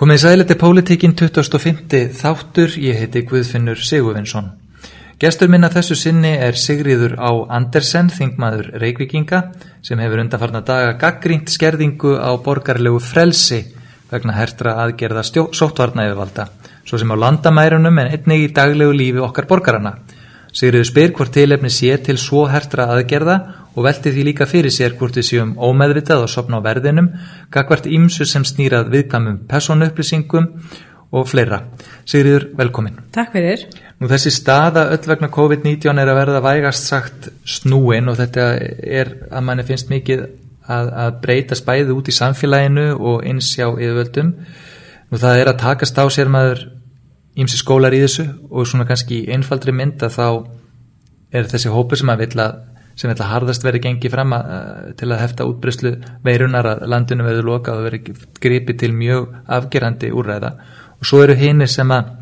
Komið sæli til Pólitíkin 2005. þáttur, ég heiti Guðfinnur Sigurvinsson. Gestur minna þessu sinni er Sigriður á Andersen, þingmaður Reykvíkinga, sem hefur undarfarna daga gaggrínt skerðingu á borgarlegu frelsi vegna hertra aðgerða sóttvarna yfirvalda, svo sem á landamærunum en einnig í daglegu lífi okkar borgarana. Sigriður spyr hvort tilefni sé til svo hertra aðgerða og velti því líka fyrir sér hvort við séum ómeðvitað og sopna á verðinum, gagvart ímsu sem snýrað viðkamum personupplýsingum og fleira. Sigriður, velkomin. Takk fyrir. Nú þessi staða öll vegna COVID-19 er að verða vægast sagt snúin og þetta er að manni finnst mikið að, að breyta spæði út í samfélaginu og einsjá yfirvöldum. Nú það er að takast á sér maður ímsi skólar í þessu og svona kannski einfaldri mynd að þá er þessi hópu sem að vilja sem að harðast verið gengið fram að, til að hefta útbryslu veirunar að landinu verður lokað og verið gripið til mjög afgerandi úrræða og svo eru hinnir sem að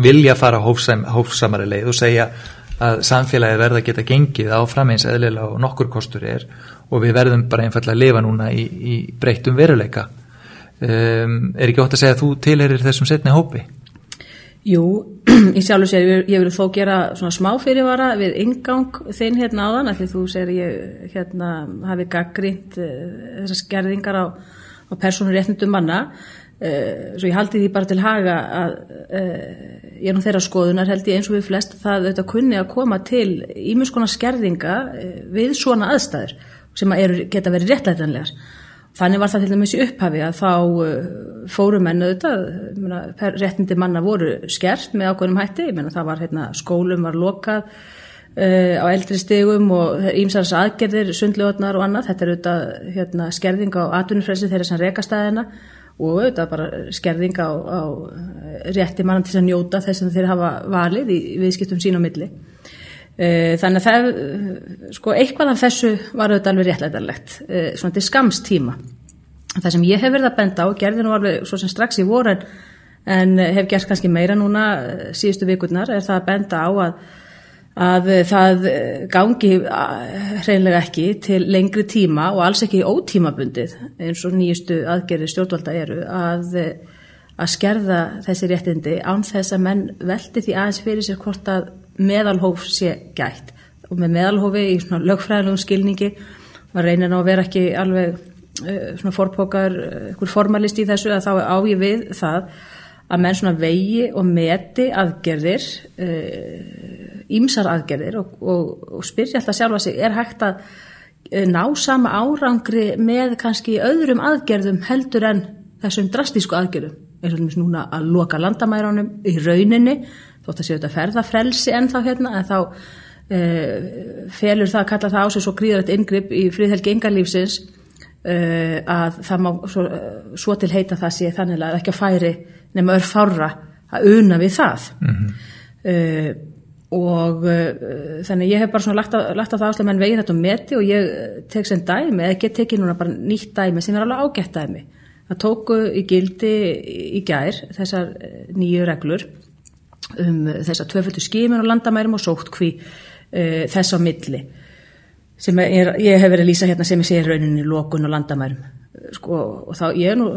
vilja fara hófsam, hófsamari leið og segja að samfélagi verða að geta gengið áfram eins eðlilega og nokkur kostur er og við verðum bara einfallega að lifa núna í, í breytum veruleika um, er ekki ótt að segja að þú tilherir þessum setni hópi? Jú, í sjálf og sér ég, ég vil þó gera svona smá fyrirvara við ingang þinn hérna áðan því þú segir ég hérna hafi gaggrínt uh, þessar skerðingar á, á persónuréttundum manna. Uh, svo ég haldi því bara til haga að uh, ég er nú þeirra skoðunar held ég eins og við flest það auðvitað kunni að koma til ímjöms konar skerðinga við svona aðstæður sem að eru, geta verið réttlætanlegar þannig var það til dæmis í upphafi að þá fórum enn auðvitað réttindi manna voru skert með ákveðnum hætti, menna var hérna, skólum var lokað á eldri stegum og ímsars aðgerðir sundljóðnar og annað, þetta er auðvitað hérna, skerðing á atvinnufrelsi þeirra sem rekastæðina og auðvitað bara skerðing á, á rétti mann til að njóta þess að þeir hafa valið í viðskiptum sín á milli. Þannig að það, sko, eitthvað af þessu var auðvitað alveg réttlætarlegt, svona til skamstíma. Það sem ég hef verið að benda á, gerði nú alveg svo sem strax í voru en hef gert kannski meira núna síðustu vikurnar, er það að benda á að að það gangi hreinlega ekki til lengri tíma og alls ekki ótímabundið eins og nýjustu aðgerði stjórnvalda eru að, að skerða þessi réttindi án þess að menn veldi því aðeins fyrir sér hvort að meðalhóf sé gætt. Og með meðalhófi í svona lögfræðilegum skilningi maður reynir ná að vera ekki alveg svona forpókar, einhver formalist í þessu að þá á ég við það að menn svona vegi og meti aðgerðir ímsar aðgerðir og, og, og spyrja alltaf sjálfa sig, er hægt að ná sama árangri með kannski öðrum aðgerðum heldur en þessum drastísku aðgerðum? Eins og núna að loka landamæránum í rauninni, þótt að séu þetta ferðafrelsi en þá hérna, en þá e, felur það að kalla það á sig svo gríðrætt ingripp í fríðhelgi yngarlífsins e, að það má svo, svo til heita það sé þannig að ekki að færi nema örf fára að una við það. Mm -hmm. e, og þannig ég hef bara svona lagt á, lagt á það áslega menn vegið þetta og meti og ég tek sem dæmi, eða get tekið núna bara nýtt dæmi sem er alveg ágætt dæmi. Það tóku í gildi í gær þessar nýju reglur um þessar tvöföldu skímin og landamærum og sótt hví uh, þess á milli sem er, ég hef verið að lýsa hérna sem ég sé rauninni lókun og landamærum. Sko, og þá ég er nú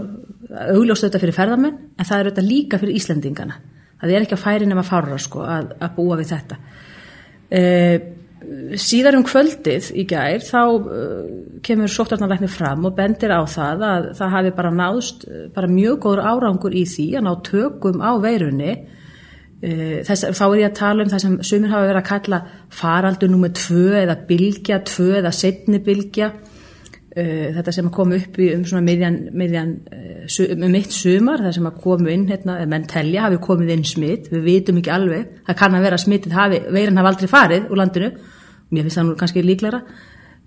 augljóst þetta fyrir ferðamenn en það er þetta líka fyrir Íslandingana það er ekki að færi nema fára sko, að, að búa við þetta. E, síðar um kvöldið í gær þá uh, kemur sóttarnarleikni fram og bendir á það að það hafi bara náðst bara mjög góður árangur í því að ná tökum á veirunni þess, þá er ég að tala um það sem sumir hafa verið að kalla faraldur nummið tvö eða bylgja, tvö eða setni bylgja. Uh, þetta sem kom upp um svona miðjan, miðjan uh, um mitt sumar það sem að komu inn, hérna, menn telja hafi komið inn smitt, við vitum ekki alveg. Það kann að vera smittið, veirin hafi aldrei farið úr landinu, mér finnst það nú kannski líklara,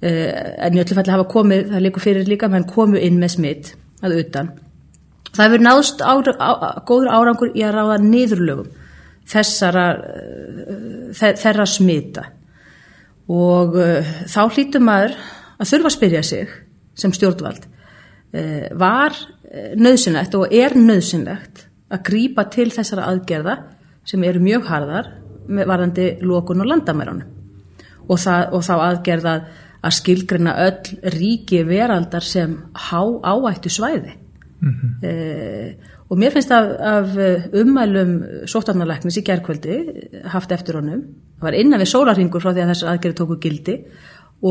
en í öllu falli hafa komið, það líku fyrir líka menn komu inn með smitt að utan. Það hefur náðst ára, á, góður árangur í að ráða niðurlögum þessara þeirra smita. Og þá hlítum maður að þurfa að spyrja sig sem stjórnvald eh, var eh, nöðsynlegt og er nöðsynlegt að grýpa til þessara aðgerða sem eru mjög harðar varðandi lókun og landamærunum? Og, og þá aðgerða að skilgrina öll ríki veraldar sem há áættu svæði mm -hmm. e, og mér finnst af, af ummælum sótarnarleiknis í gerðkvöldi haft eftir honum það var innan við sólarhingur frá því að þessar aðgerði tóku gildi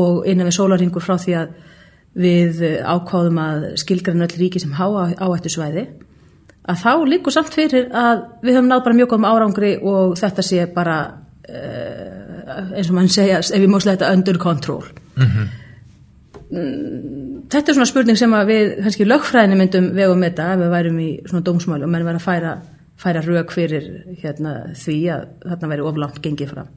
og innan við sólarhingur frá því að við ákváðum að skilgræna öll ríki sem há áættu svæði að þá líkur samt fyrir að við höfum náð bara mjög góðum árangri og þetta sé bara eins og mann segja ef við móslega þetta under control mm -hmm. Þetta er svona spurning sem við kannski lögfræðinu myndum vegum þetta ef við værum í svona dómsmál og menn verðum að færa, færa rauk fyrir hérna, því að þarna væri oflant gengið fram.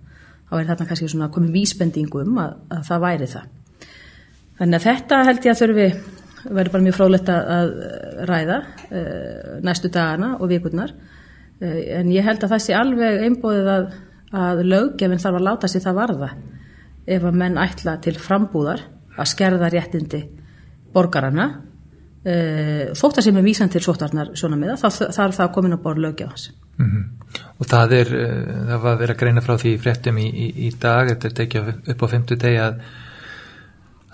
Þá er þarna kannski svona komið vísbendingum að, að það væri það. Þannig að þetta held ég að þurfi verður bara mjög frólægt að ræða uh, næstu dagana og vikurnar. Uh, en ég held að það sé alveg einbóðið að, að löggefinn þarf að láta sér það varða ef að menn ætla til frambúðar að skerða réttindi borgarana uh, þótt að sem er vísan til sóttarnar svona með það, þarf það að koma inn á borð löggefans mm -hmm. Og það er, það var verið að greina frá því fréttum í, í, í dag, þetta er tekið upp á fymtu degi að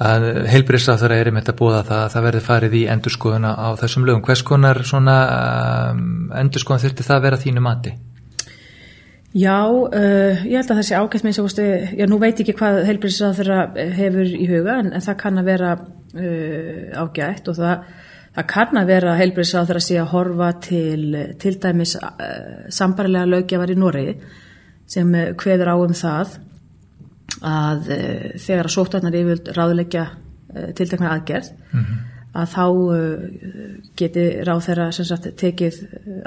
að heilbríðsráþara er einmitt að búða það að það verði farið í endurskoðuna á þessum lögum. Hvers konar svona um, endurskoðun þurfti það að vera þínu mati? Já, uh, ég held að það sé ágætt með þess að, já nú veit ekki hvað heilbríðsráþara hefur í huga en, en það kann að vera uh, ágætt og það, það kann að vera heilbríðsráþara sé að horfa til til dæmis uh, sambarilega lögjafar í Noregi sem hveður á um það að þegar að sótarnar yfirvöld ráðleggja tiltekna aðgerð mm -hmm. Að þá uh, geti ráð þeirra tekið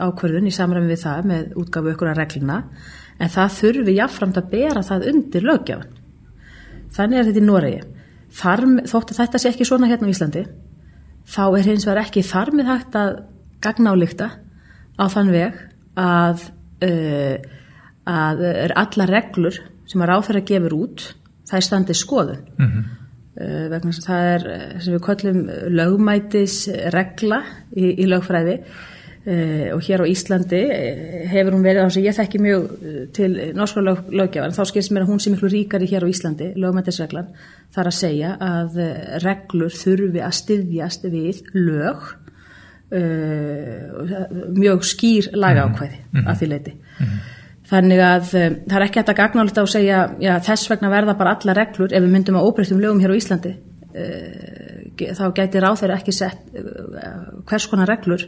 ákverðun í samræmi við það með útgafu ykkur að regluna en það þurfi jáfnframt að bera það undir lögjafan þannig er þetta í Noregi. Þarm, þótt að þetta sé ekki svona hérna á Íslandi þá er hins vegar ekki þarmið hægt að gagna á lykta á þann veg að að er alla reglur sem að ráþæra gefur út það er standið skoðun. Mm -hmm. Uh, vegna sem það er eh, sem við kollum lögmætis regla í, í lögfræði uh, og hér á Íslandi hefur hún verið, þannig að ég þekki mjög til norska lög, löggjafar, þá skilst mér að hún sé miklu ríkari hér á Íslandi, lögmætisreglan þar að segja að reglur þurfi að styðjast við lög uh, mjög skýr lagaákvæði mm -hmm. að því leiti mm -hmm. Þannig að um, það er ekki hægt að gagnála þetta og segja já, þess vegna verða bara alla reglur ef við myndum að óbreytum lögum hér á Íslandi. Uh, þá gæti ráð þeirra ekki sett uh, hvers konar reglur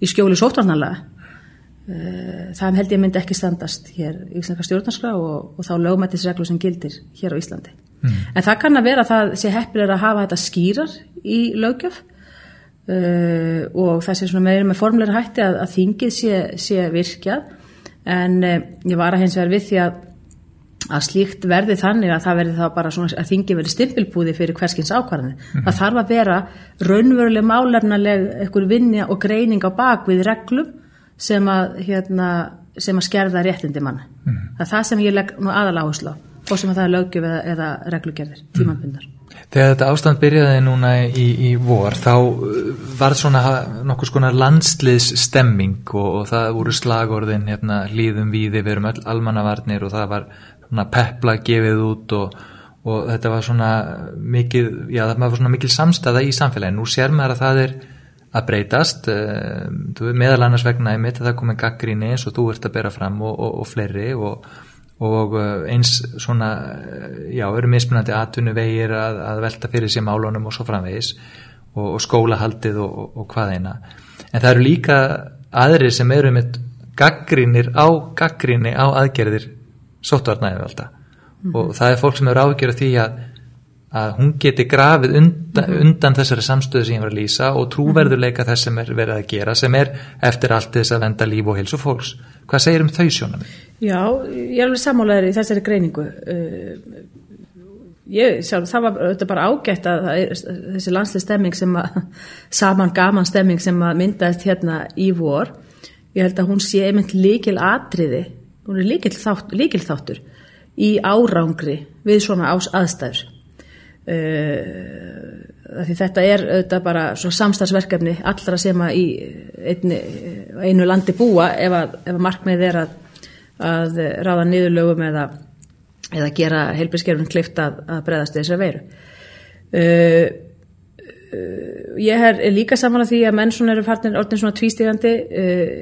í skjóli sótvarnarlega uh, það held ég myndi ekki standast hér í Íslandska stjórnarskrá og, og þá lögmættisreglu sem gildir hér á Íslandi. Mm. en það kann að vera að það sé heppilega að hafa þetta skýrar í lögjöf og það sé svona meira með formleira hætti að, að þingið sé, sé virkjað en eh, ég var að hins vegar við því að að slíkt verði þannig að það verði þá bara svona að þingi verði stimpilbúði fyrir hverskins ákvarðinu. Mm -hmm. Það þarf að vera raunveruleg málefnaleg ekkur vinja og greining á bakvið reglum sem að, hérna, sem að skerða réttindi manna. Mm -hmm. Það er það sem ég legg nú aðal áherslu á og sem að það er lögjöf eða, eða reglugerðir, tímanbundar. Mm -hmm. Þegar þetta ástand byrjaði núna í, í vor þá uh, var svona nokkus konar landsliðsstemming og, og það voru slagorðin hérna, líðum við, við erum all, almannavarnir og það var pepla gefið út og, og þetta var svona mikil, já það var svona mikil samstæða í samfélagi. Nú sér maður að það er að breytast, uh, meðal annars vegna ég mitt að það komið gaggríni eins og þú ert að bera fram og, og fleiri og og uh, eins svona, uh, já, eru mismunandi atvinnu vegir að, að velta fyrir sér málunum og svo framvegis og, og skólahaldið og, og, og hvað eina. En það eru líka aðrir sem eru með gaggrínir á gaggríni á aðgerðir sóttvarnæðu alltaf mm og það er fólk sem eru ágjörð því að, að hún geti grafið undan, -hmm. undan þessari samstöðu sem ég var að lýsa og trúverðuleika þess sem er verið að gera sem er eftir allt þess að venda líf og hilsu fólks. Hvað segir um þau sjónum? Já, ég er alveg sammálaður í þessari greiningu. Uh, ég sjálf, það var þetta bara ágætt að er, þessi landslega stemming sem að saman gaman stemming sem að myndaðist hérna í vor. Ég held að hún sé einmitt líkil atriði, hún er líkil, þátt, líkil þáttur í árangri við svona ás aðstæður. Uh, því þetta er þetta bara samstagsverkefni allra sem að í einu, einu landi búa ef að, ef að markmið er að að ráða niðurlögum eða, eða gera heilbrískerfin klift að, að breðast þessar veiru. Uh, ég er líka saman að því að menn svona eru farnir orðin svona tvístígandi uh,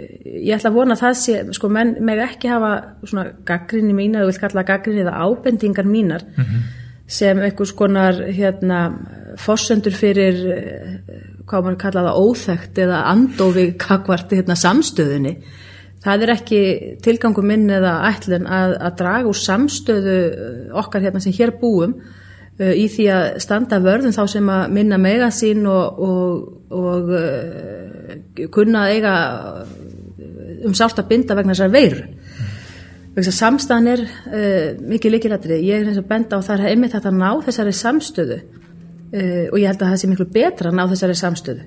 ég ætla að vona að það sé sko menn með ekki hafa svona gaggrinni mína, þú vilt kalla gaggrinni eða ábendingar mínar mm -hmm. sem einhvers konar hérna fossendur fyrir uh, hvað maður kalla það óþægt eða andofi kakvart hérna samstöðunni það er ekki tilgangu minn eða ætlun að, að draga úr samstöðu okkar hérna sem hér búum Uh, í því að standa vörðum þá sem að minna mega sín og, og, og uh, kunna að eiga um sátt að binda vegna þessar veiru. Mm. Samstæðan er uh, mikið líkilættrið. Ég er eins og benda á það að einmitt þetta ná þessari samstöðu og ég held að það sé miklu betra að ná þessari samstöðu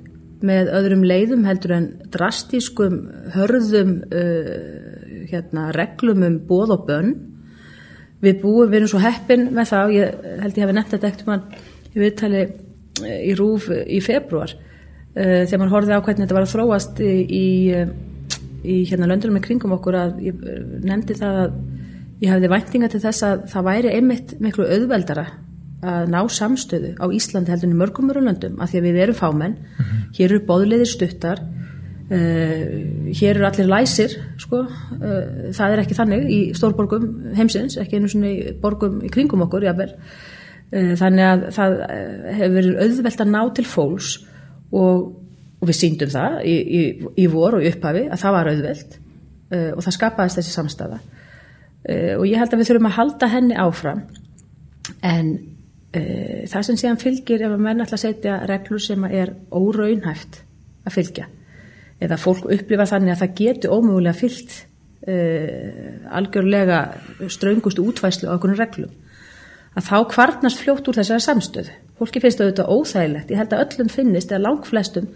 með öðrum leiðum heldur en drastískum hörðum uh, hérna, reglum um bóð og bönn. Við búum, við erum svo heppin með það. Og ég held ég hafi nefnt þetta ekkert mann í viðtali eh, í Rúf í februar uh, þegar mann horfið á hvernig þetta var að þróast í, í, hérna löndunum með kringum okkur að ég nefndi það að ég hafiði væntinga til þess að það væri einmitt miklu auðveldara að ná samstöðu á Íslandi í mörgum mörgum löndum af því að við erum fámenn, mm -hmm. hér eru bóðleiðir stuttar Uh, hér eru allir læsir sko, uh, það er ekki þannig í stórborgum heimsins, ekki einu svona í borgum í kringum okkur uh, þannig að það hefur verið auðvelt að ná til fólks og, og við síndum það í, í, í vor og upphafi að það var auðvelt og það skapaðist þessi samstafa og ég held að við þurfum að halda henni áfram. En það sem séðan fylgir ef að menn ætla að setja reglur sem er óraunhæft að fylgja. Eða fólk upplifa þannig að það getur ómögulega fyllt uh, algjörlega ströngustu útvæslu á okkur reglum. Að þá kvarnast fljótt úr þessari samstöðu. Fólki finnst auðvitað óþægilegt. Ég held að öllum finnist eða langflestum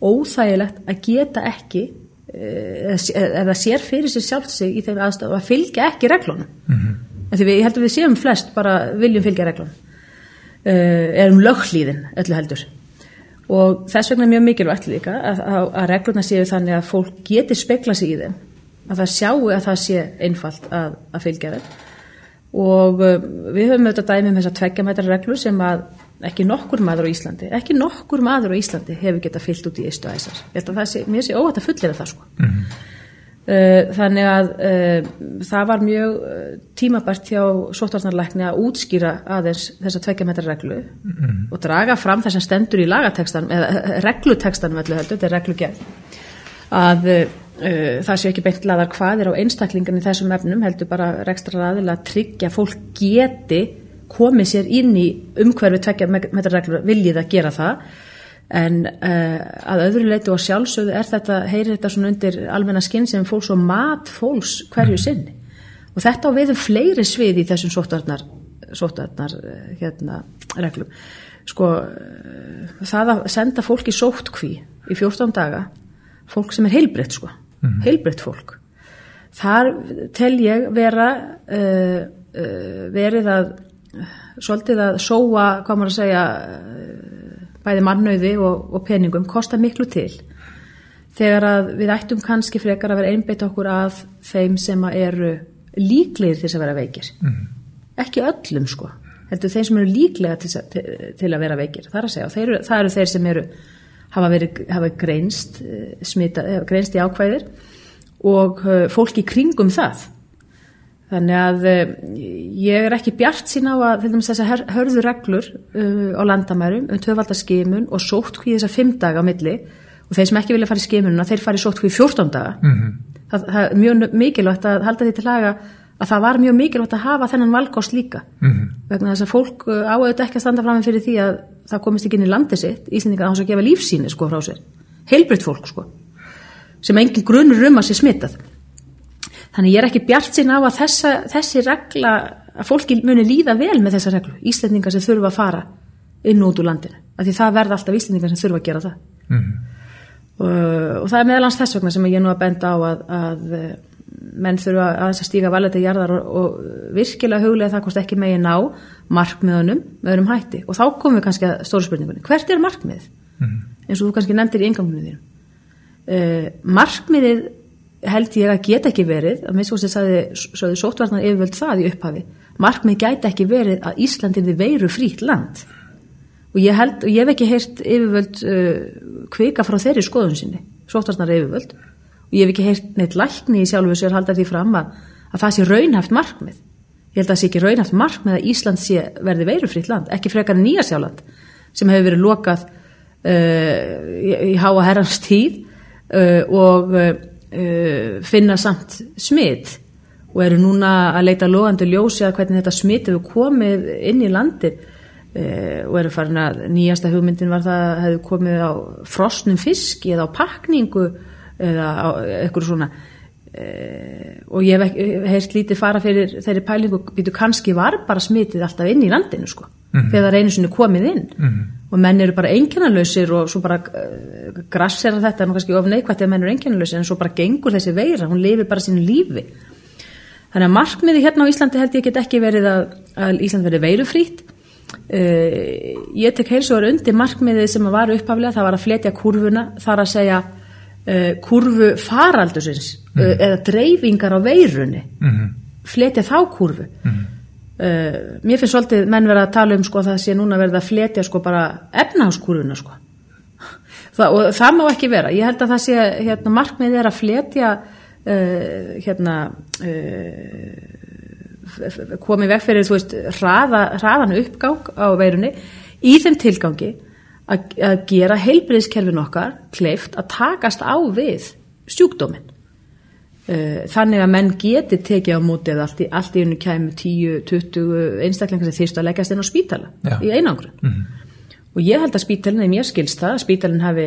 óþægilegt að geta ekki uh, eða sér fyrir sér sjálft sig í þeim aðstöðu að fylgja ekki reglunum. Mm -hmm. því við, ég held að við séum flest bara viljum fylgja reglunum uh, erum löghlýðin öllu heldur. Og þess vegna er mjög mikilvægt líka að, að, að reglurna séu þannig að fólk geti spekla sig í þeim að það sjáu að það sé einfalt að, að fylgja þeim. Og uh, við höfum auðvitað dæmið um þess að tveggjamættar reglur sem að ekki nokkur maður á Íslandi ekki nokkur maður á Íslandi hefur getað fyllt út í eistu æsar, mér sé óvægt að fullera það sko. Mm -hmm. Eh, þannig að uh, það var mjög eh, tímabært hjá sótvarnarleikni að útskýra aðeins þessa tveikjametra reglu mm. og draga fram þess að stendur í lagatekstan eða reglutekstan vellu heldur, þetta er reglugjörn að uh, það sé ekki beint laðar hvaðir á einstaklingan í þessum efnum heldur bara rekstra aðila að tryggja fólk geti komið sér inn í umhverfi tveikjametra reglu viljið að gera það en uh, að öðru leitu og sjálfsögðu er þetta, heyrir þetta svona undir almenna skinn sem fólks og mat fólks hverju mm. sinni og þetta á viðum fleiri svið í þessum sóttarnar, sóttarnar uh, hérna, reglum sko uh, það að senda fólk í sóttkví í 14 daga fólk sem er heilbritt sko mm. heilbritt fólk þar tel ég vera verið að svolítið að sóa, hvað maður að segja bæði mannauði og, og peningum kostar miklu til. Þegar að við ættum kannski frekar að vera einbeitt okkur að þeim sem eru líklegir til að vera veikir. Mm. ekki öllum sko. Heldur þeim sem eru líklega til, til, til að vera veikir það er að segja, þeir, það eru þeir sem eru hafa, verið, hafa greinst eh, smita, greinst í ákvæðir og eh, fólki kringum það Þannig að uh, ég er ekki bjart sín á að þessar hörðu reglur uh, á landamærum um tvöfaldarskimun og sóttkvíð þessar fimm daga á milli og þeir sem ekki vilja fara í skimununa þeir fara í sóttkvíð fjórtón daga. Mm -hmm. það, það er mjög mikilvægt að halda því til laga að það var mjög mikilvægt að hafa þennan valkost líka. Mm -hmm. Vegna þess að fólk uh, áauðt ekki að standa fram með fyrir því að það komist ekki inn í landi sitt, Íslandingar á þess að gefa lífsíni sko frá sér. Heilbriðt fólk sko sem engin grunur um að sé smittað. Þannig ég er ekki bjart sín á að þessa, þessi regla, að fólki muni líða vel með þessa reglu, Íslandingar sem þurfa að fara inn út úr landinu, af því það verða alltaf Íslandingar sem þurfa að gera það. Mm -hmm. og, og það er meðalans þess vegna sem ég nú að benda á að, að eh, menn þurfa að þess að stíga valet í jarðar og, og virkilega huglega það kosti ekki megin á markmiðunum með öðrum hætti og þá komum við kannski að stóru spurningunni, hvert er markmið? Mm -hmm. eins og þú kannski nefndir í engangunum þínum. Uh, markmiðið held ég að geta ekki verið að minnst og þess að sóttvarnar yfirvöld það í upphafi markmið gæti ekki verið að Íslandin þið veiru frít land. Og ég held, og ég hef ekki heyrt yfirvöld uh, kvika frá þeirri skoðun sinni sóttarsnar yfirvöld og ég hef ekki heyrt neitt lækni í sjálfu sér halda því fram að, að það sé raunhaft markmið. Ég held að það sé ekki raunhaft markmið að Ísland sé verði veirufritt land, ekki frekar nýja sjáland sem hefur verið lokað uh, í, í háa herrans tíð uh, og uh, finna samt smitt og eru núna að leita logandi ljósi að hvernig þetta smitt hefur komið inn í landið. Uh, og eru farin að nýjasta hugmyndin var það að hefur komið á frostnum fiski eða á pakningu eða á eitthvað svona. Uh, og ég hef heyrst lítið fara fyrir þeirri pælingu býtu kannski var bara smitið alltaf inn í landinu sko. Þegar það er einu sinni komið inn og menn eru bara einkennalausir og svo bara uh, grassera þetta nú kannski of neikvægt ef menn eru einkennalausir en svo bara gengur þessi veira, hún lifir bara sínu lífi. Þannig að markmiði hérna á Íslandi held ég get ekki verið að, að Ísland verið veirufrýtt uh, ég tek heils og er undir markmiðið sem var upphaflega, það var að fletja kurvuna, þar að segja uh, kurvu faraldursins uh, eða dreifingar á veirunni. Mhm. fletja þá kurvu uh, mér finnst svolítið menn verið að tala um sko að það sé núna verið að fletja sko bara efnaháskúruna sko. Það, og það má ekki vera. Ég held að það sé hérna markmið er að fletja uh, hérna uh, komið veg fyrir þú veist hraða, hraðan uppgang á veirunni í þeim tilgangi að, að gera heilbriðskerfin okkar kleift að takast á við sjúkdóminn þannig að menn geti tekið á mótið allt í, allt í unni kæmu 10-20 einstaklingar sem þýrstu að leggjast inn á spítala Já. í einangrun. Og ég held að spítalinn er mér skilst það að spítalinn hafi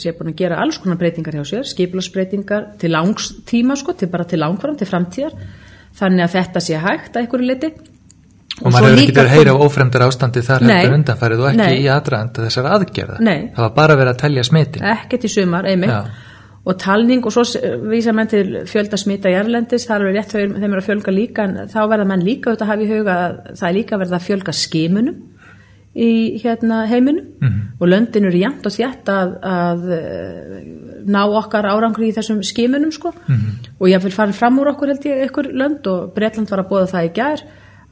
sé búin að gera alls konar breytingar hjá sér skipularsbreytingar til langs tíma sko, til bara til langfram, til framtíðar þannig að þetta sé hægt að einhverju liti og maður svo hefur ekki verið að heyra á ófremdur ástandi þar heldur undanfarið og ekki Nei. í aðdraðanda þessar aðgerða. Nei. það var bara verið að telja smitin og talning og svo vísa menn til fjölda smita í Erlendis, það er alveg rétt þeim þeim er að fjölga líka en þá verða menn líka auðvitað að hafa í huga að það er líka verið að fjölga skimunum í hérna heiminum Mhm. og löndin eru jæmt og þétt að, að eh, ná okkar árangri í þessum skimunum sko Mhm. og ég vil fara fram úr okkur held ég ykkur lönd og Bretland var að bóða það í gær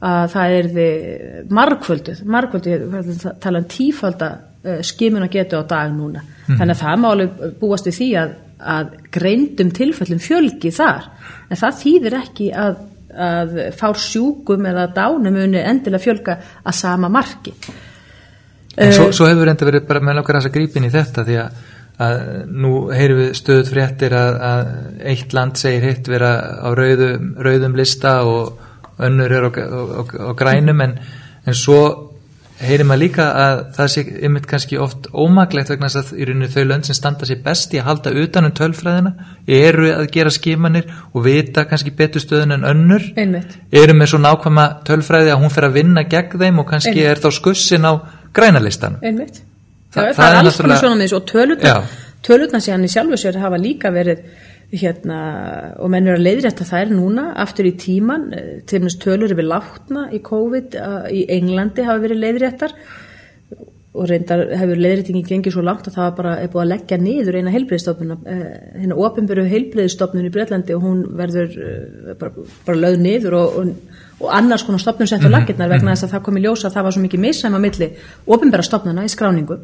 að það er þið margfölduð, margfölduð, tala um tífalda uh, skimun að getu á dag núna þannig að það má alveg búast við því að, að greindum tilfellum fjölgi þar. En það þýðir ekki að, að fár sjúkum eða dánum muni endilega fjölga að sama marki. En svo, svo hefur enda verið bara með langar að grípin í þetta því að, að nú heyrum við stöðut fréttir að, að eitt land segir hitt vera á rauðum, rauðum lista og önnur er á, á, á, á grænum en, en svo heyrim maður líka að það sé ymmit kannski oft ómaglegt vegna þess að í rauninu þau lönd sem standa sér best í að halda utanum tölfræðina eru að gera skimanir og vita kannski betur stöðun en önnur. Einmitt. Eru með svo nákvæma tölfræði að hún fer að vinna gegn þeim og kannski Einmitt. er þá skussin á grænalistan einmitt. Þa- það, það er alls konar svona með þessu og tölutna, tölutna síðan í sjálfu sér hafa líka verið hérna og menn eru að leiðrétta þær núna aftur í tíman, eh, til dæmis tölur yfir látna í COVID eh, í Englandi hafa verið leiðréttar. Og reyndar hefur leiðréttingin gengið svo langt að það bara er búið að leggja niður eina heilbreyðstofnun hérna ofinbyrju heilbreyðstofnun í Breitlandi og hún verður eh, bara, bara lögð niður og, og, og annars konar stofnun sett á laggirnar vegna þess að það kom í ljós að það var svo mikið missæma milli ofinbæra stofnuna í skráningu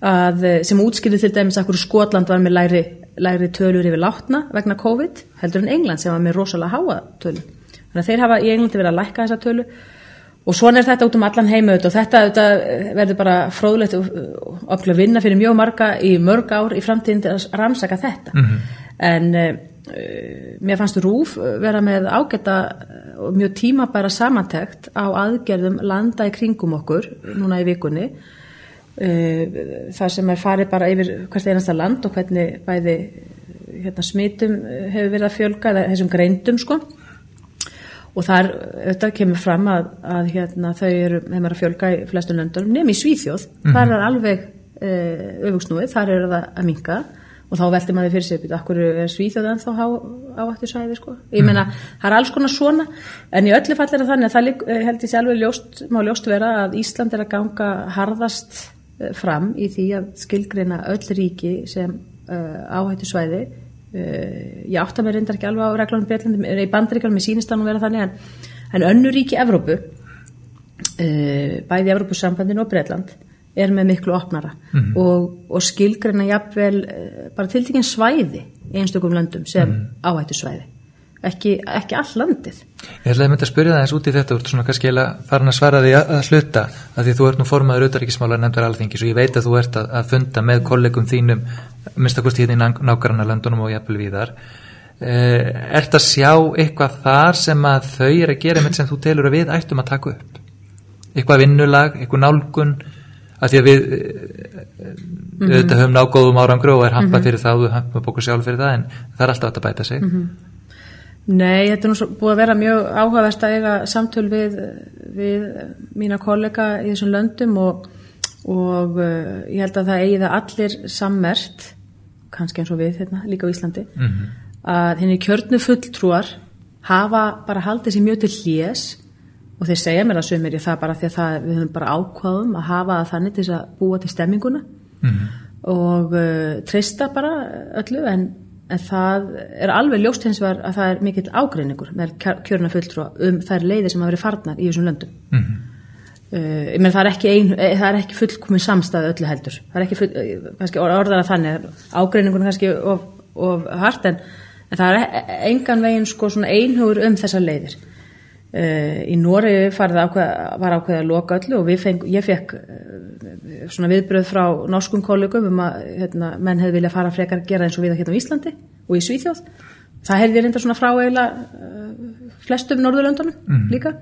að, eh, sem útskýrði til dæmis að Skotland var með lægri, lægri tölur yfir látna vegna COVID heldur en England sem var með rosalega háa tölu þannig að þeir hafa í Englandi verið að lækka þessa tölu. Og svona er þetta út um allan auðvitað. Og þetta auðvitað verður bara fróðlegt og og vinna fyrir mjög marga í mörg ár í framtíðin til að rannsaka þetta. En uh, mér fannst Rúf vera með ágæta eh, og mjög tímabæra samantekt á aðgerðum landa í kringum okkur núna í vikunni þar sem er farið bara yfir hvert einasta land og hvernig bæði hérna, smitum eh, hefur verið að fjölga eða þessum greindum sko. Og þar auðvitað kemur fram að, að hérna, þau eru, er að fjölga í flestum löndunum, nefn í Svíþjóð. Þar er alveg e, öfugsnúið þar eru það að minka og þá veltir maður fyrir sig, akkur er Svíþjóð en þá áhættu sæði sko. ég meina, það er alls konar svona. En í öllu fall er það þannig að það eh, held ég sjálfur ljóst, má ljóst vera að Ísland er að ganga harðast eh, fram í því að skilgreina öll ríki sem uh, áhættu svæði Uh, ég átta mig reyndar ekki alveg á reglunum í bandaríkjum með sínist að nú vera þannig en, en önnur ríki Evrópu uh, bæði Evrópusambandin og Breitland er með miklu opnara Mhm. og, og skilgreina jafnvel eh, bara tiltekinn svæði í einstökum löndum sem Mhm. áhættu svæði ekki, ekki all landið Ég ætlaði að mynda að spyrja það eins út í þetta, þú ert svona kannski eiginlega farin að svara því að, að hluta, að því þú ert nú formaður auðaríkismála nefndar alþingis og ég veit að þú ert að, að funda með kollegum þínum, minnstakosti hérna í nágranna löndunum og jafnvel víðar. Eh, ert að sjá eitthvað þar sem að þau er að gera með sem þú telur að við ættum að taka upp? Eitthvað vinnulag, eitthvað nálgun, að því að við mm -hmm. auðvitað höfum nágóðum árangru og er hampað fyrir það og við hampað bókur sjálf fyrir það en það er alltaf að bæta sig. Nei, þetta er nú svo, búið að vera mjög áhugavert að eiga samtöl við, við mína kollega í þessum löndum og, og uh, ég held að það eigi það allir sammert, kannski eins og við hérna, líka á Íslandi, Mhm. að henni kjörnu fulltrúar hafa bara haldið sér mjög til hlés og þeir segja mér að sömur ég það bara því að það, við höfum bara ákvaðum að hafa það þannig til að búa til stemminguna Mhm. og uh, treysta bara öllu en, en það er alveg ljóst hins vegar að það er mikill ágreiningur með kjörna fulltrúa um þær leiðir sem hafa verið farnar í þessum löndum. Mhm. uh, ég menn það er ein, eh, það er ekki fullkomin samstæð öllu heldur. Það er ekki full, eh, kannski orðara þannig ágreiningun kannski of, of hart en, en það er e- engan veginn sko svona einhugur um þessar leiðir. Uh, í Nóri var ákveð að loka öllu og feng, ég fekk uh, svona viðbröð frá norskum kollegum um að hérna, menn hefði viljað fara frekar að gera eins og við hérna á Íslandi og í Svíþjóð það hefði reynda svona frá eiginlega uh, flestum Norðurlöndunum Mhm. líka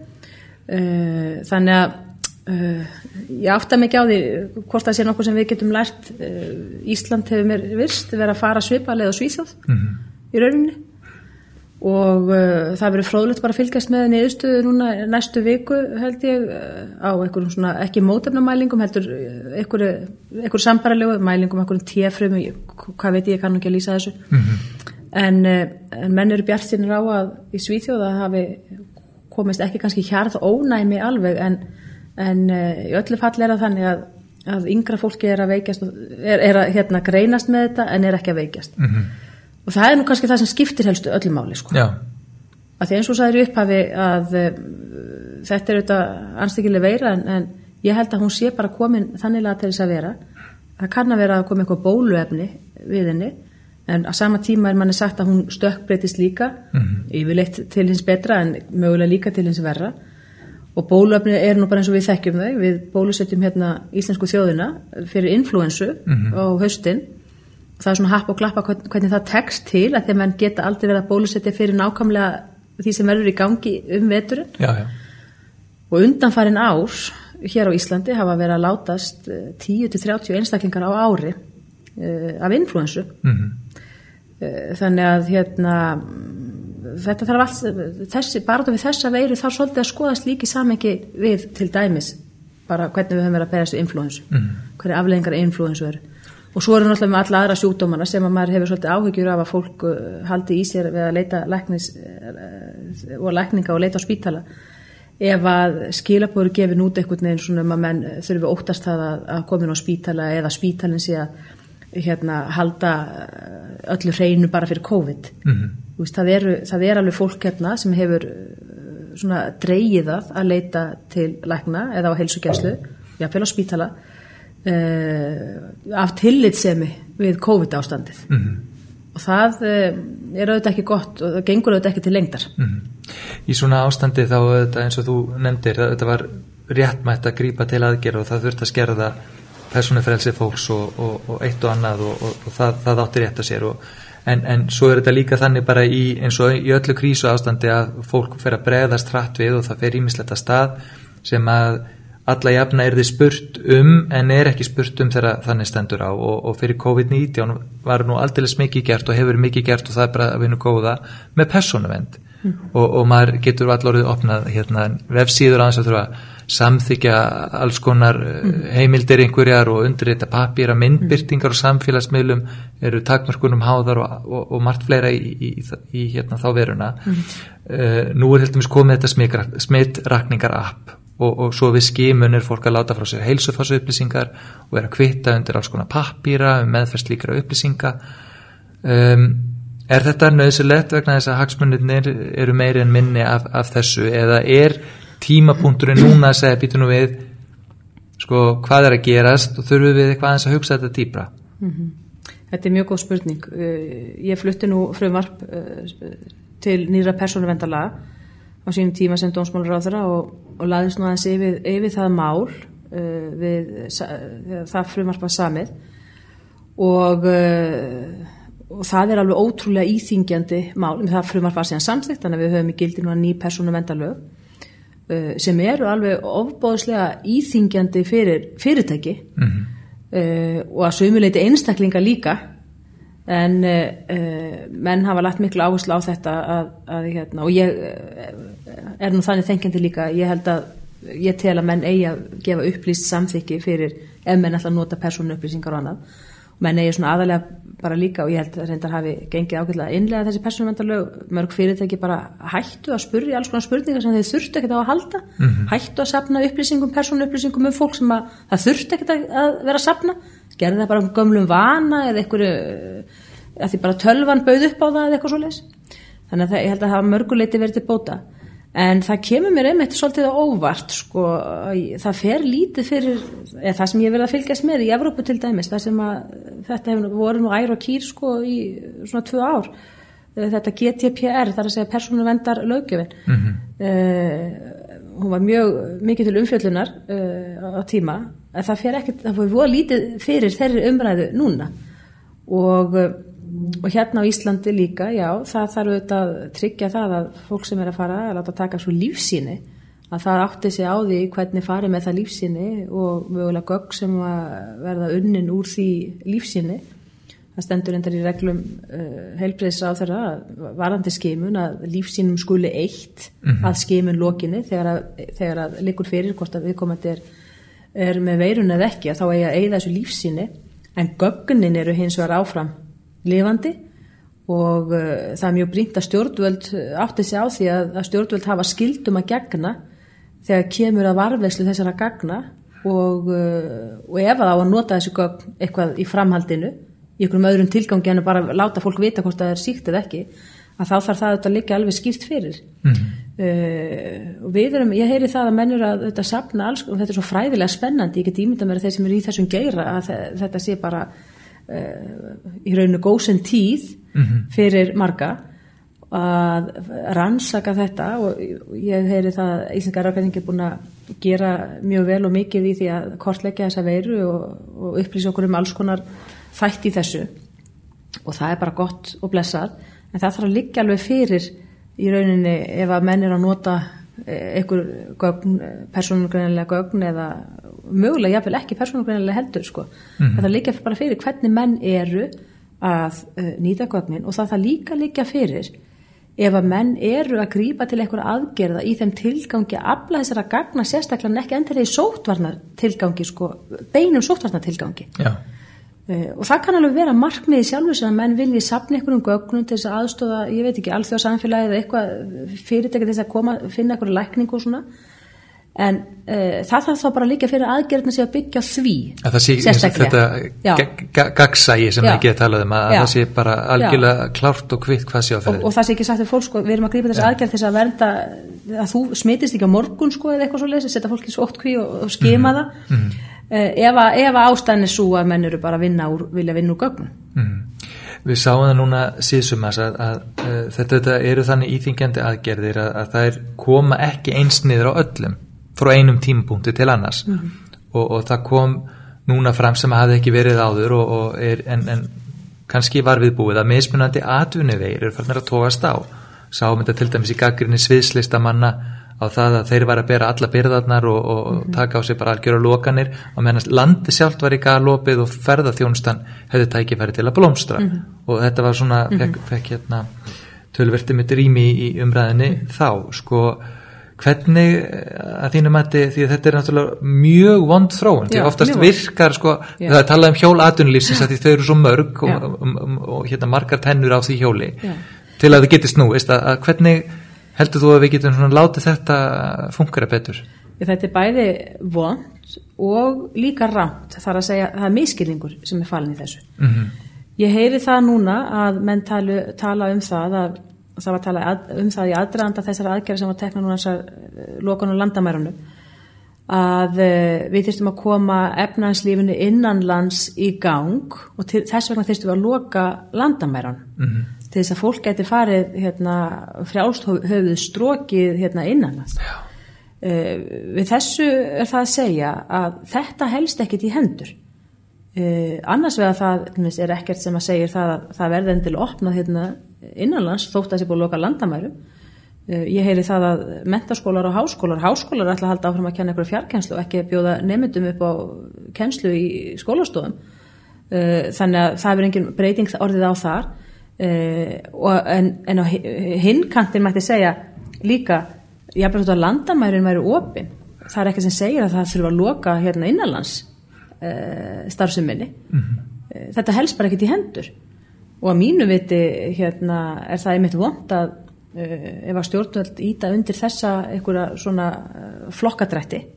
þannig að ég átta mikið á því hvort það sé nokkuð sem við getum lært Ísland hefur mér virst verið að fara svipalega á Svíþjóð Mhm. í rauninni og uh, það verður fróðlegt bara að fylgjast með niðurstöðu núna næstu viku held ég uh, á einhverjum svona ekki mótefnamælingum heldur uh, einhverju, einhverju sambaralegu mælingum, einhverjum téfrum hvað veit ég, ég kann nú ekki að lýsa þessu. En, uh, en menn eru bjartinir á að í Svíþjóða hafi komist ekki kannski hjarð ónæmi alveg en, en í öllu fall er það þannig að, að yngra fólki er að veikjast er, er að hérna, greinast með þetta en er ekki að veikjast. Mhm. Og það er nú kannski það sem skiptir helstu öllu máli sko. Að því eins og sagður í upphafi að uh, þetta er auðvitað anstíkileg veira en, en ég held að hún sé bara komin þanniglega til þess að vera það kann að vera að koma eitthvað bóluefni við henni en á sama tíma er manni sagt að hún stökkbreytist líka Mhm. yfirleitt til hins betra en mögulega líka til hins verra og bóluefni er nú bara eins og við þekkjum þau við bólusetjum hérna íslensku þjóðina fyrir influensu Mhm. á haustin það er svona happ og klappa hvern- hvernig það tekst til að því að menn geta aldrei verið að bólusetja fyrir nákvæmlega því sem verður í gangi um veturinn já, já. og undanfærin ár hér á Íslandi hafa verið að látast eh, 10-30 einstaklingar á ári uh, af influensu Mhm. uh, þannig að hérna mm, þetta þarf allt þessi, bara við þessa veiru þarf svolítið að skoðast líki samengi við til dæmis bara hvernig við höfum verið að berast við influensu Mhm. hverju afleggingar influensu eru og svo eru náttúrulega með alla aðra sjúkdómana sem að maður hefur svolítið áhyggjur af að fólk uh, haldi í sér við að leita læknis uh, og lækninga og leita á spítala ef að skilabóður gefin út einhvern veginn svona um að menn þurfi að óttast það að, að komin á spítala eða spítalinn sé að hérna, halda uh, öllu hreinu bara fyrir COVID Mhm. Þú veist, það, eru, það er alveg fólk hérna sem hefur svona dreigið það að leita til lækna eða á heilsugjæslu, jáfnvel á spítala af tillitsemi við COVID ástandið Mhm. og það uh, er auðvitað ekki gott og það gengur auðvitað ekki til lengdar Mhm. Í svona ástandi þá þetta, eins og þú nefndir, þetta var réttmætt að grípa til aðgerð og það þurft að skerða persónufrelsi fólks og, og, og eitt og annað og, og, það, það átti rétt að sér og, en, en svo er þetta líka þannig bara í, eins og í öllu krísu ástandi að fólk fer að bregðast hratt við og það fer ímislegt að stað sem að alla jafna er þið spurt um en er ekki spurt um þegar þannig stendur á. Og, og fyrir COVID-19 var nú aldrei mikið gert og hefur mikið gert og það er bara að vinna góða með persónuvend og, og maður getur allorðið opnað hérna, vefsíður aðeins að þurfa samþykja alls konar mm. heimildir einhverjar og undirreita papýra myndbyrtingar og samfélagsmiðlum eru takmörkunum háðar og, og, margt fleira í, í, í, í hérna, þá veruna. Mm. uh, nú er heldur mis komið þetta smittrakningar app og, og svo við skimun er fólk að láta frá sér heilsufásu upplýsingar og er að kvitta undir alls konar papýra um meðferst líkra upplýsinga. Um, er þetta nöðsilegt vegna þess að hagsmunir eru meiri en minni af, af þessu? Eða er tímapunkturinn núna að segja býtu nú við sko hvað er að gerast og þurfum við eitthvað aðeins að hugsa þetta dýbra Þetta er mjög góð spurning. Uh, Ég flutti nú frumvarp uh, til nýra persónuvendala á sínum tíma sem dómsmálaráðara og, og laðist nú aðeins yfir, yfir það mál uh, við þegar það frumvarp var samið. Og, uh, og það er alveg ótrúlega íþingjandi mál, en það frumvarp var síðan samþykkt þannig að við höfum í gildinu að ný persónuvendalög uh, sem eru alveg ofbóðslega íþingjandi fyrir fyrirtæki. Mhm. uh, og að sömuleiti einstaklinga líka en uh, menn hafa lagt miklu áherslu á þetta að, að hérna, og ég uh, er nú þannig þengjandi líka ég held að ég tel að menn eigi að gefa upplýst samþykki fyrir ef menn ætla að nota persónu upplýsingar og annað. Menn eigi svona aðalega bara líka og ég held að reyndar hafi gengið að innlega þessi persónumendalög mörg fyrirtæki bara hættu að spurja alls konar spurningar sem þeir þurftu ekkert á að halda. Hættu að sapna upplýsingum, persónu upplýsingum um fólk sem að það þurftu ekkert að vera að sapna gerði það bara um gömlum vana eða einhverju að því bara tölvan bauð upp á það eða eitthvað svo þannig að það, ég held að það hafa mörguleiti verið til bóta. En það kemur mér einmitt svolítið óvart sko, að það fer lítið fyrir eða það sem ég vil að fylgjast með í Evrópu til dæmis, það sem að þetta hefur voru nú ær og kýr sko í svona tvö ár. Þetta GTPR, það er að segja persónuvendar löggjöfin. Mm hún var mjög mikið til umfjöllunar uh, á tíma en það fer ekkert, það fór voða lítið fyrir þeirri umræðu núna. Og, uh, og hérna á Íslandi líka, já, það þarf auðvitað að tryggja það að fólk sem er að fara að láta taka svo lífsýni að það átti sig á því hvernig farið með það lífsýni og mögulega gögg sem að verða unnin úr því lífsýni það stendur endar í reglum uh, heilbreyðsra á þeirra varandi skimun að lífsýnum skuli eitt að skimun lokinni þegar að, þegar að likur fyrir hvort að viðkomandi er, er með veirun eða ekki að þá eigi að eigða þessu lífsýni en gögnin eru hins vegar áfram lifandi og uh, það er mjög brínt að stjórnvöld átti sig á því að, að stjórnvöld hafa skildum að gegna þegar kemur að varvegslu þessara gagna og, uh, og ef það á að nota þessu gögn eitthvað í framhaldinu í einhverjum öðrum tilgangi en að bara láta fólk vita hvort það er síkt eða ekki að þá þarf það auðvitað líka alveg skýrt fyrir mm. og við erum, ég heyri það að mennur að þetta sapna alls og þetta er svo fræðilega spennandi, ég get ímynda mér að þeir sem eru í þessum geira að þe- þetta sé bara uh, í rauninu góðsend tíð fyrir marga að rannsaka þetta og ég heyri það að Íslandska Rákvæðing er búin að gera mjög vel og mikið í því að kortleggja þessa veiru og, og upplýsa okkur um alls konar þætt í þessu. Og það er bara gott og blessað en það þarf að liggja alveg fyrir í rauninni ef að menn er að nota eh, einhver gögn, persónugrænilega gögn eða mögulega jafnvel ekki persónugrænilega heldur sko. það þarf að liggja bara fyrir hvernig menn eru að uh, nýta gögnin og það þarf líka að liggja fyrir ef að menn eru að grípa til einhverja aðgerða í þeim tilgangi að afla þessara gagna sérstaklega en ekki endur í sóttvarnar tilgangi sko, beinum sóttvarnar tilgangi Já, og það kann alveg vera markmiði sjálfur sem að menn vilji sapna einhverjum gögnum til þess að aðstóða, ég veit ekki, alþjóða samfélagið eða eitthvað fyrirtæki til þess að koma, finna einhverju lækningu og svona en uh, það þarf þá bara líka fyrir aðgerðna sem að byggja því að það sé og. Já. þetta ga- ga- gagnsægi sem Já. ekki að tala um að, að Já. það sé bara algjörlega klárt og kvitt hvað sé á og, ferðin og það sé ekki sagt til fólk sko, við erum að grípa þess aðgerð þess að vernda að þú smitist ekki á morgun sko eða eitthvað svo leys, setja fólki svo ótt kví og, og skema það uh, ef, að, ef að ástæðan er svo að menn eru bara að vinna úr, vilja vinna úr gögnum. Mm. Við sáum það núna síðsumas að, að, að þetta, þetta eru þannig íþingjandi aðgerðir að, að það er koma ekki eins niður á öllum frá einum tímapunkti til annars. Og, og það kom núna fram sem að hafi ekki verið áður og, og er, en, en kannski var viðbúið að mismunandi atvinniveir eru farnir að tóast á. Sáum þetta til dæmis í gaggrinni sviðslistamanna á það að þeir var að bera alla byrðarnar og, og Mhm. taka á sig bara algjöra lokanir og meðan landi sjálft var í galopið og ferðaþjónustan hefði tækifæri til að blómstra Mhm. og þetta var svona, fekk, fekk hérna tölverti mitt rými í, umræðinni þá, sko hvernig eh, að þínu mati því að þetta er náttúrulega mjög vond þróun því oftast mjög virkar sko, Já. það er talað um hjól atvinnulífsins að því þau eru svo mörg Já. og, og, og, og hérna margar tennur á því hjóli Já. til að það geti snúist að, að hvernig heldur þú að við getum svona látið þetta funkara betur? Þetta er bæði vond og líka rámt, það er að segja það er miskilningur sem er falin í þessu. Mm Ég heyri það núna að menn talu, tala um það að það var tala að, um það í aðdraðanda þessar aðgerði sem var tekna núna þessar lokun og landamærunum að uh, við þyrstum að koma efnanslífinu innanlands í gang og til, þess vegna þyrstum við að loka landamæran. -hmm. Til þess að fólk geti farið hérna, frjálst höfuð strókið hérna, innanlands uh, við þessu er það að segja að þetta helst ekkit í hendur. Uh, annars vegar það er ekkert sem að segja það að það verði enn til að opna hérna, innanlands þótt að það sé búið að loka landamærum. Eh, ég heyri það að mentaskólar og háskólar, háskólar ætla að halda áfram að kenna ykkur fjarkenslu og ekki bjóða nefndum upp á kennslu í skólastofum. Þannig að það er engin breyting orðið á þar eh, en, en á hinnkantin mætti segja líka, ég bara að landamærin væri opinn. Það er ekki sem segir að það þurfa að loka hérna innanlands starfsuminni. Mm -hmm. Þetta helst bara ekkit í hendur og að mínu viti hérna, er það einmitt vond að Eh, ef að stjórnvöld íta undir þessa einhverja svona eh, flokkadrætti eh,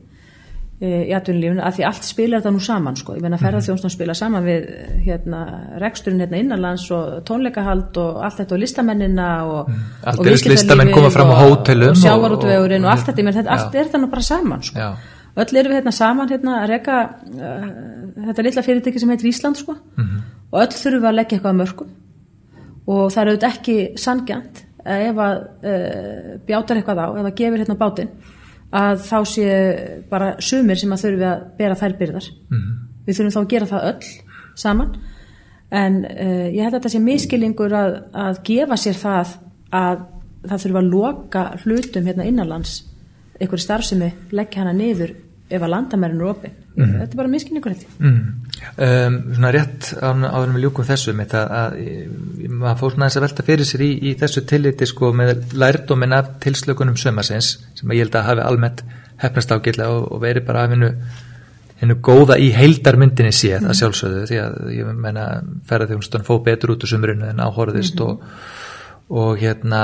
í atvinnulífunu að því allt spilar það nú saman sko, ég menna mhm. ferðarþjónstum spila saman við hérna reksturinn hérna innanlands og tónleikahald og allt þetta og listamennina og, og listamenn koma fram á hótelum og sjávarútvegurinn og, og allt þetta, menn þetta allt er það nú bara saman sko, já. öll eru við hérna saman hérna að reyka uh, þetta lilla fyrirtæki sem heitir Ísland sko mm -hmm. og öll þurfum að leggja eitthvað að mörgum og það er auðvitað ekki sangjant ef að uh, bjátar eitthvað á, ef að gefur hérna bátinn að þá sé bara sumir sem að þurfi að bera þær byrðar mm -hmm. við þurfum þá að gera það öll saman en uh, ég held að þetta sé miskilingur að, að gefa sér það að það þurfi að loka hlutum hérna innanlands einhverju starfsemi leggja hana niður ef að landamærin eru opið mm -hmm. þetta er bara miskinningur þetta mm -hmm. Um, Svona rétt áður með ljúkum þessu með það að maður fór svona þess að velta fyrir sér í, í þessu tilliti sko með lærdómin af tilslökunum sömarsins sem ég held að hafi almennt hefnast ágilla og, og veri bara af hennu hennu góða í heildarmyndinni séð að mhm. sjálfsögðu því að ég menna ferðarþjónustan fó betur út úr sömurinu en áhorðist mhm. og og hérna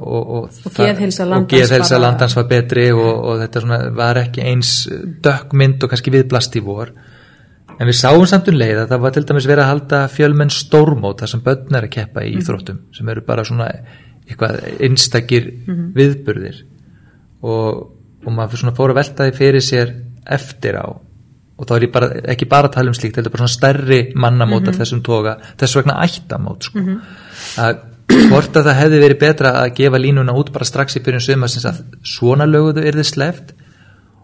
og, og, og geðhelsa landans, landans var betri og, og þetta svona, var ekki eins dökkmynd og kannski viðblast í vor en við sáum samt um leið að það var til dæmis verið að halda fjölmenn stórmót þar sem börn er að keppa í Íþróttum mm. sem eru bara svona eitthvað einstakir mm -hmm. viðburðir og maður svona fór að velta því fyrir sér eftir á og þá er ég bara, ekki bara að tala um slíkt þetta er bara svona stærri mannamót af mm -hmm. þessum toga þess vegna ættamót sko. -hmm. að hvort að það hefði verið betra að gefa línuna út bara strax í byrjun sögum að svona löguðu er þið sleft.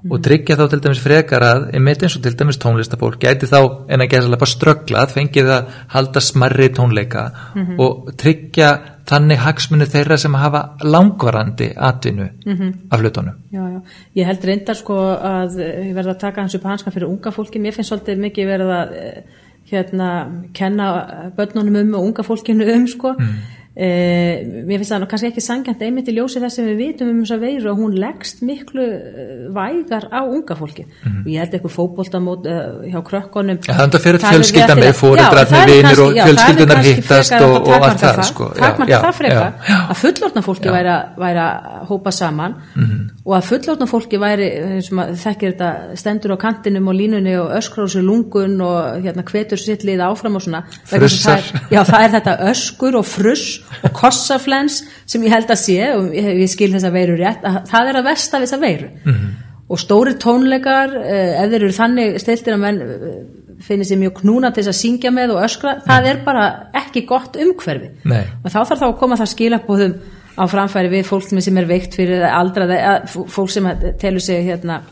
Og tryggja þá til dæmis frekar að einmitt eins og til dæmis tónlistafólk gæti þá en að gera bara strögglað fengið að halda smarri tónleika mm -hmm. og tryggja þannig hagsmunni þeirra sem hafa langvarandi atvinnu mm -hmm. af hlutunum já, já. Ég held reyndar sko að ég verða að taka hans upp hanskan fyrir unga fólki mér finnst svolítið mikið verið að eh, hérna kenna börnunum um og unga fólkinu um sko mm. Eh, mér finnst það kannski ekki sangjant einmitt í ljósi þess að við vitum um þess að veiru og hún leggst miklu eh, vægar á unga fólki mm -hmm. og ég held eitthvað fókbóltamót uh, eh, hjá krökkunum ja, Þannig að fyrir fjölskyldan með fóredrarni vinir og fjölskyldunar hittast og, og allt það sko. Takmarka það frekar að fullortna fólki væri að hópa saman mm -hmm. Og að fullortna fólki væri þekkir þetta stendur á kantinum og línunni og öskrar sér lungun og hérna hvetur sitt lið áfram og svona það er, Já það er þetta öskur og fruss og kossaflens sem ég held að sé og ég skil þess að veiru rétt að það er að versta við þess að veiru mm -hmm. og stóri tónleikar eh, ef þeir eru þannig stiltir að menn eh, finnir sér mjög knúna til þess að syngja með og öskra, það er bara ekki gott umhverfi Nei. og þá þarf þá að koma það skilabóðum á framfæri við fólk sem er veikt fyrir aldraði, fólk sem telur sig hérna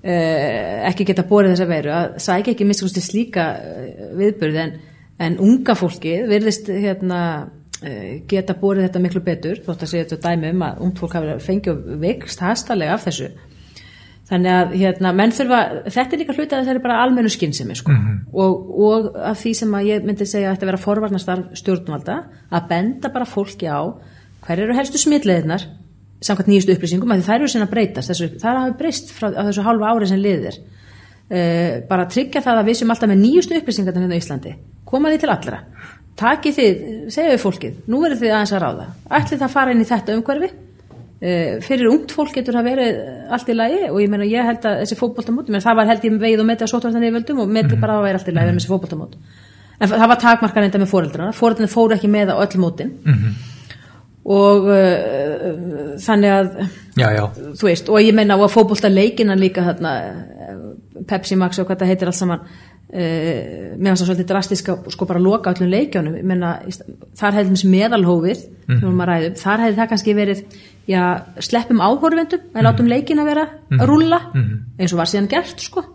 Uh, ekki geta borið þessa veru að sækja ekki miskusti slíka uh, viðbörð en, en unga fólki verðist hérna Eh, geta borið þetta miklu betur þótt að segja þetta dæmi um að ungt fólk hafi fengið veikst hastalega af þessu þannig að hérna, menn þurfa þetta er líka hluti að það er bara almennu skinnsemi sko. mm -hmm. og, og af því sem að ég myndi segja að þetta vera forvarnastarf stjórnvalda að benda bara fólki á hver eru helstu smitleðinar samkvæmt nýjustu upplýsingum? Að þær eru sinna breytast. Þessu, það hafi breyst frá þessu halva ári sem liðir uh, bara tryggja það að við sem alltaf með nýjustu upplýsingar hérna í Íslandi. Koma því til allra. Takið þið, segja við fólkið nú verður þið aðeins að ráða. Ætlið það að fara inn í þetta umhverfi? Uh, fyrir ungt fólk getur það verið allt í lagi og ég, meina, ég held að þessi fókbóltamót það var held ég veið og metið að sótvartan í völdum og metið mm. bara að vera allt í lagi og uh, þannig að já, já, þú veist, og ég meina á að fótbolta leikina líka þarna, eh, Pepsi Max og hvað það heitir allt saman uh, mér finnst það svolítið drastisk að sko bara loka öllum leikjónum, ég meina þar hefði þessi meðalhófið mm ræðum, þar hefði það kannski verið já, sleppum áhorfendum en látum leikina vera að rúlla eins og var síðan gert sko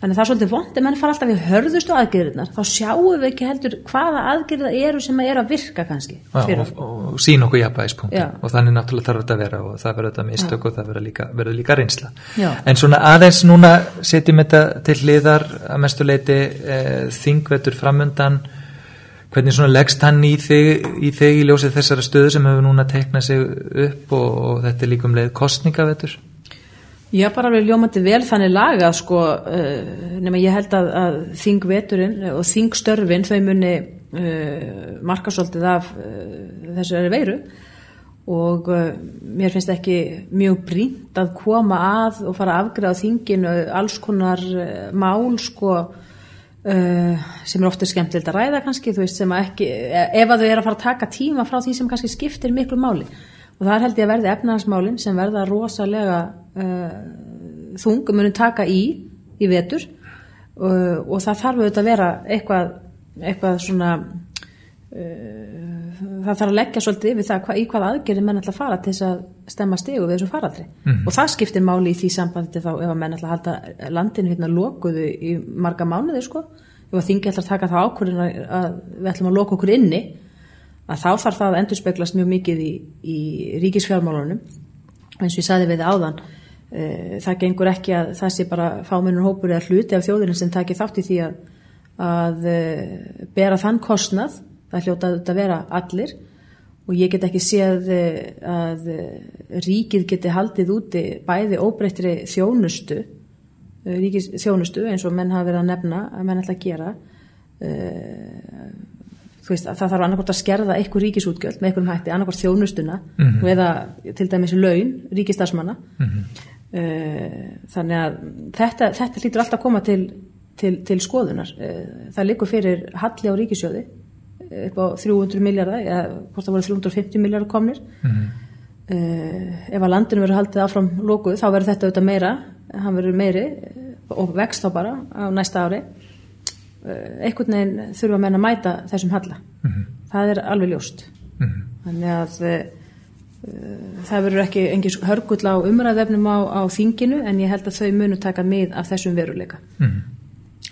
þannig að það er svolítið vond ef menn fara alltaf í hörðustu aðgerðirnar. Þá sjáum við ekki heldur hvaða aðgerða eru sem eru að virka kannski já og, og sín okkur jafnvægispunkti Já. og þannig náttúrulega þarf þetta að vera og það verður þetta mistök og það verður líka, verður líka reynsla. Já. en svona aðeins núna setjum þetta til hliðar að mestu leiti e, þingvetur framundan. Hvernig svona leggst hann í þig í, þig í ljósið þessara stöðu sem hefur núna teiknað sig upp og, og þetta er líka um leið kostningavetur Já, bara alveg ljómandi vel þannig lagað sko, uh, nema ég held að, að þingveturinn og þingstörfin þau muni uh, marka svolítið af uh, þessu er veiru. Og mér finnst ekki mjög brínt að koma að og fara að afgræða þinginu alls konar mál sko sem er ofta skemmtilegt að ræða kannski, þú veist, sem að ekki ef að þau eru að fara að taka tíma frá því sem kannski skiptir miklu máli og það er held ég að verði efnahagsmálin sem verða rosalega uh, þung munum taka í í vetur. Uh, og það þarf auðvitað að vera eitthvað, eitthvað svona uh, það þarf að leggja svolítið yfir það hva, í hvað aðgerði menn ætla að fara til þess að stemma stigu við þessum faraldri. Og það skiptir máli í því sambandi þá ef að menn ætla að halda landinu hérna lokuðu í marga mánuði sko. Að þingi ætla að taka það ákvörðin að við ætlum að loka okkur inni að þá þarf það að endurspeglast mjög mikið í, í ríkisfjármálunum. Eins og ég saði við áðan e, það gengur ekki að það sé bara fámennur hópur eða hluti af þjóðurinn sem taki þátt í því að, að e, bera þann kostnað. Það hljóta að vera allir. Og ég get ekki séð e, að ríkið geti haldið úti bæði óbreyttri þjónustu ríkis þjónustu eins og menn hafa verið að nefna að menn ætla að gera veist, að það þarf annarkort að skerða eitthvað ríkisútgjöld með einhverjum hætti, annarkort þjónustuna Mhm. eða til dæmis laun ríkistarsmanna Mhm. uh, þannig að þetta, þetta hlýtur alltaf að koma til, til, til skoðunar uh, það likur fyrir halli á ríkisjóði eh, upp á 300 miljardar eða hvort það voru 350 miljardar komnir Mhm. uh, ef að landinu verður haldið áfram lókuð þá verður þetta auðvitað meira hann verður meiri eh, og vext þá bara á næsta ári einhvern veginn þurfa menn að mæta þessum halla Mhm. það er alveg ljóst Mhm. þannig að uh, það verður ekki engin hörgull á umræðefnum á, á þinginu en ég held að þau munu taka mið af þessum veruleika Mhm.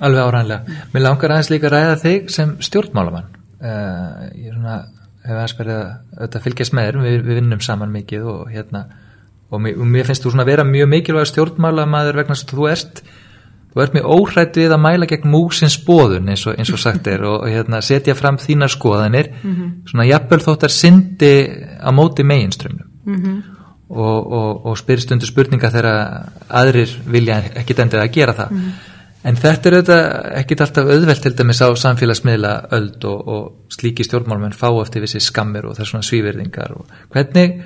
Alveg árænlega. Mér langar aðeins líka að ræða þig sem stjórnmálamann. Uh, ég er svona, hef aðeins verið að auðvitað fylgjast með þér, við, við vinnum saman mikið og hérna, og mér, og mér finnst þú svona vera mjög mikilvæg stjórnmálamaður vegna að þú ert, þú ert mjög óhrætt við að mæla gegn músins bóðun eins og, eins og sagt er og, og hérna, setja fram þínar skoðanir, svona jafnvel þóttar syndi á móti meginströmmum mm og, og, og spyr stundu spurninga þegar aðrir vilja ekkit endur að gera það. En þetta er auðvitað ekkit alltaf auðvelt til dæmis á samfélagsmiðla öld og, og slíki stjórnmálmenn fá eftir vissi skammir og þess svona svíverðingar og hvernig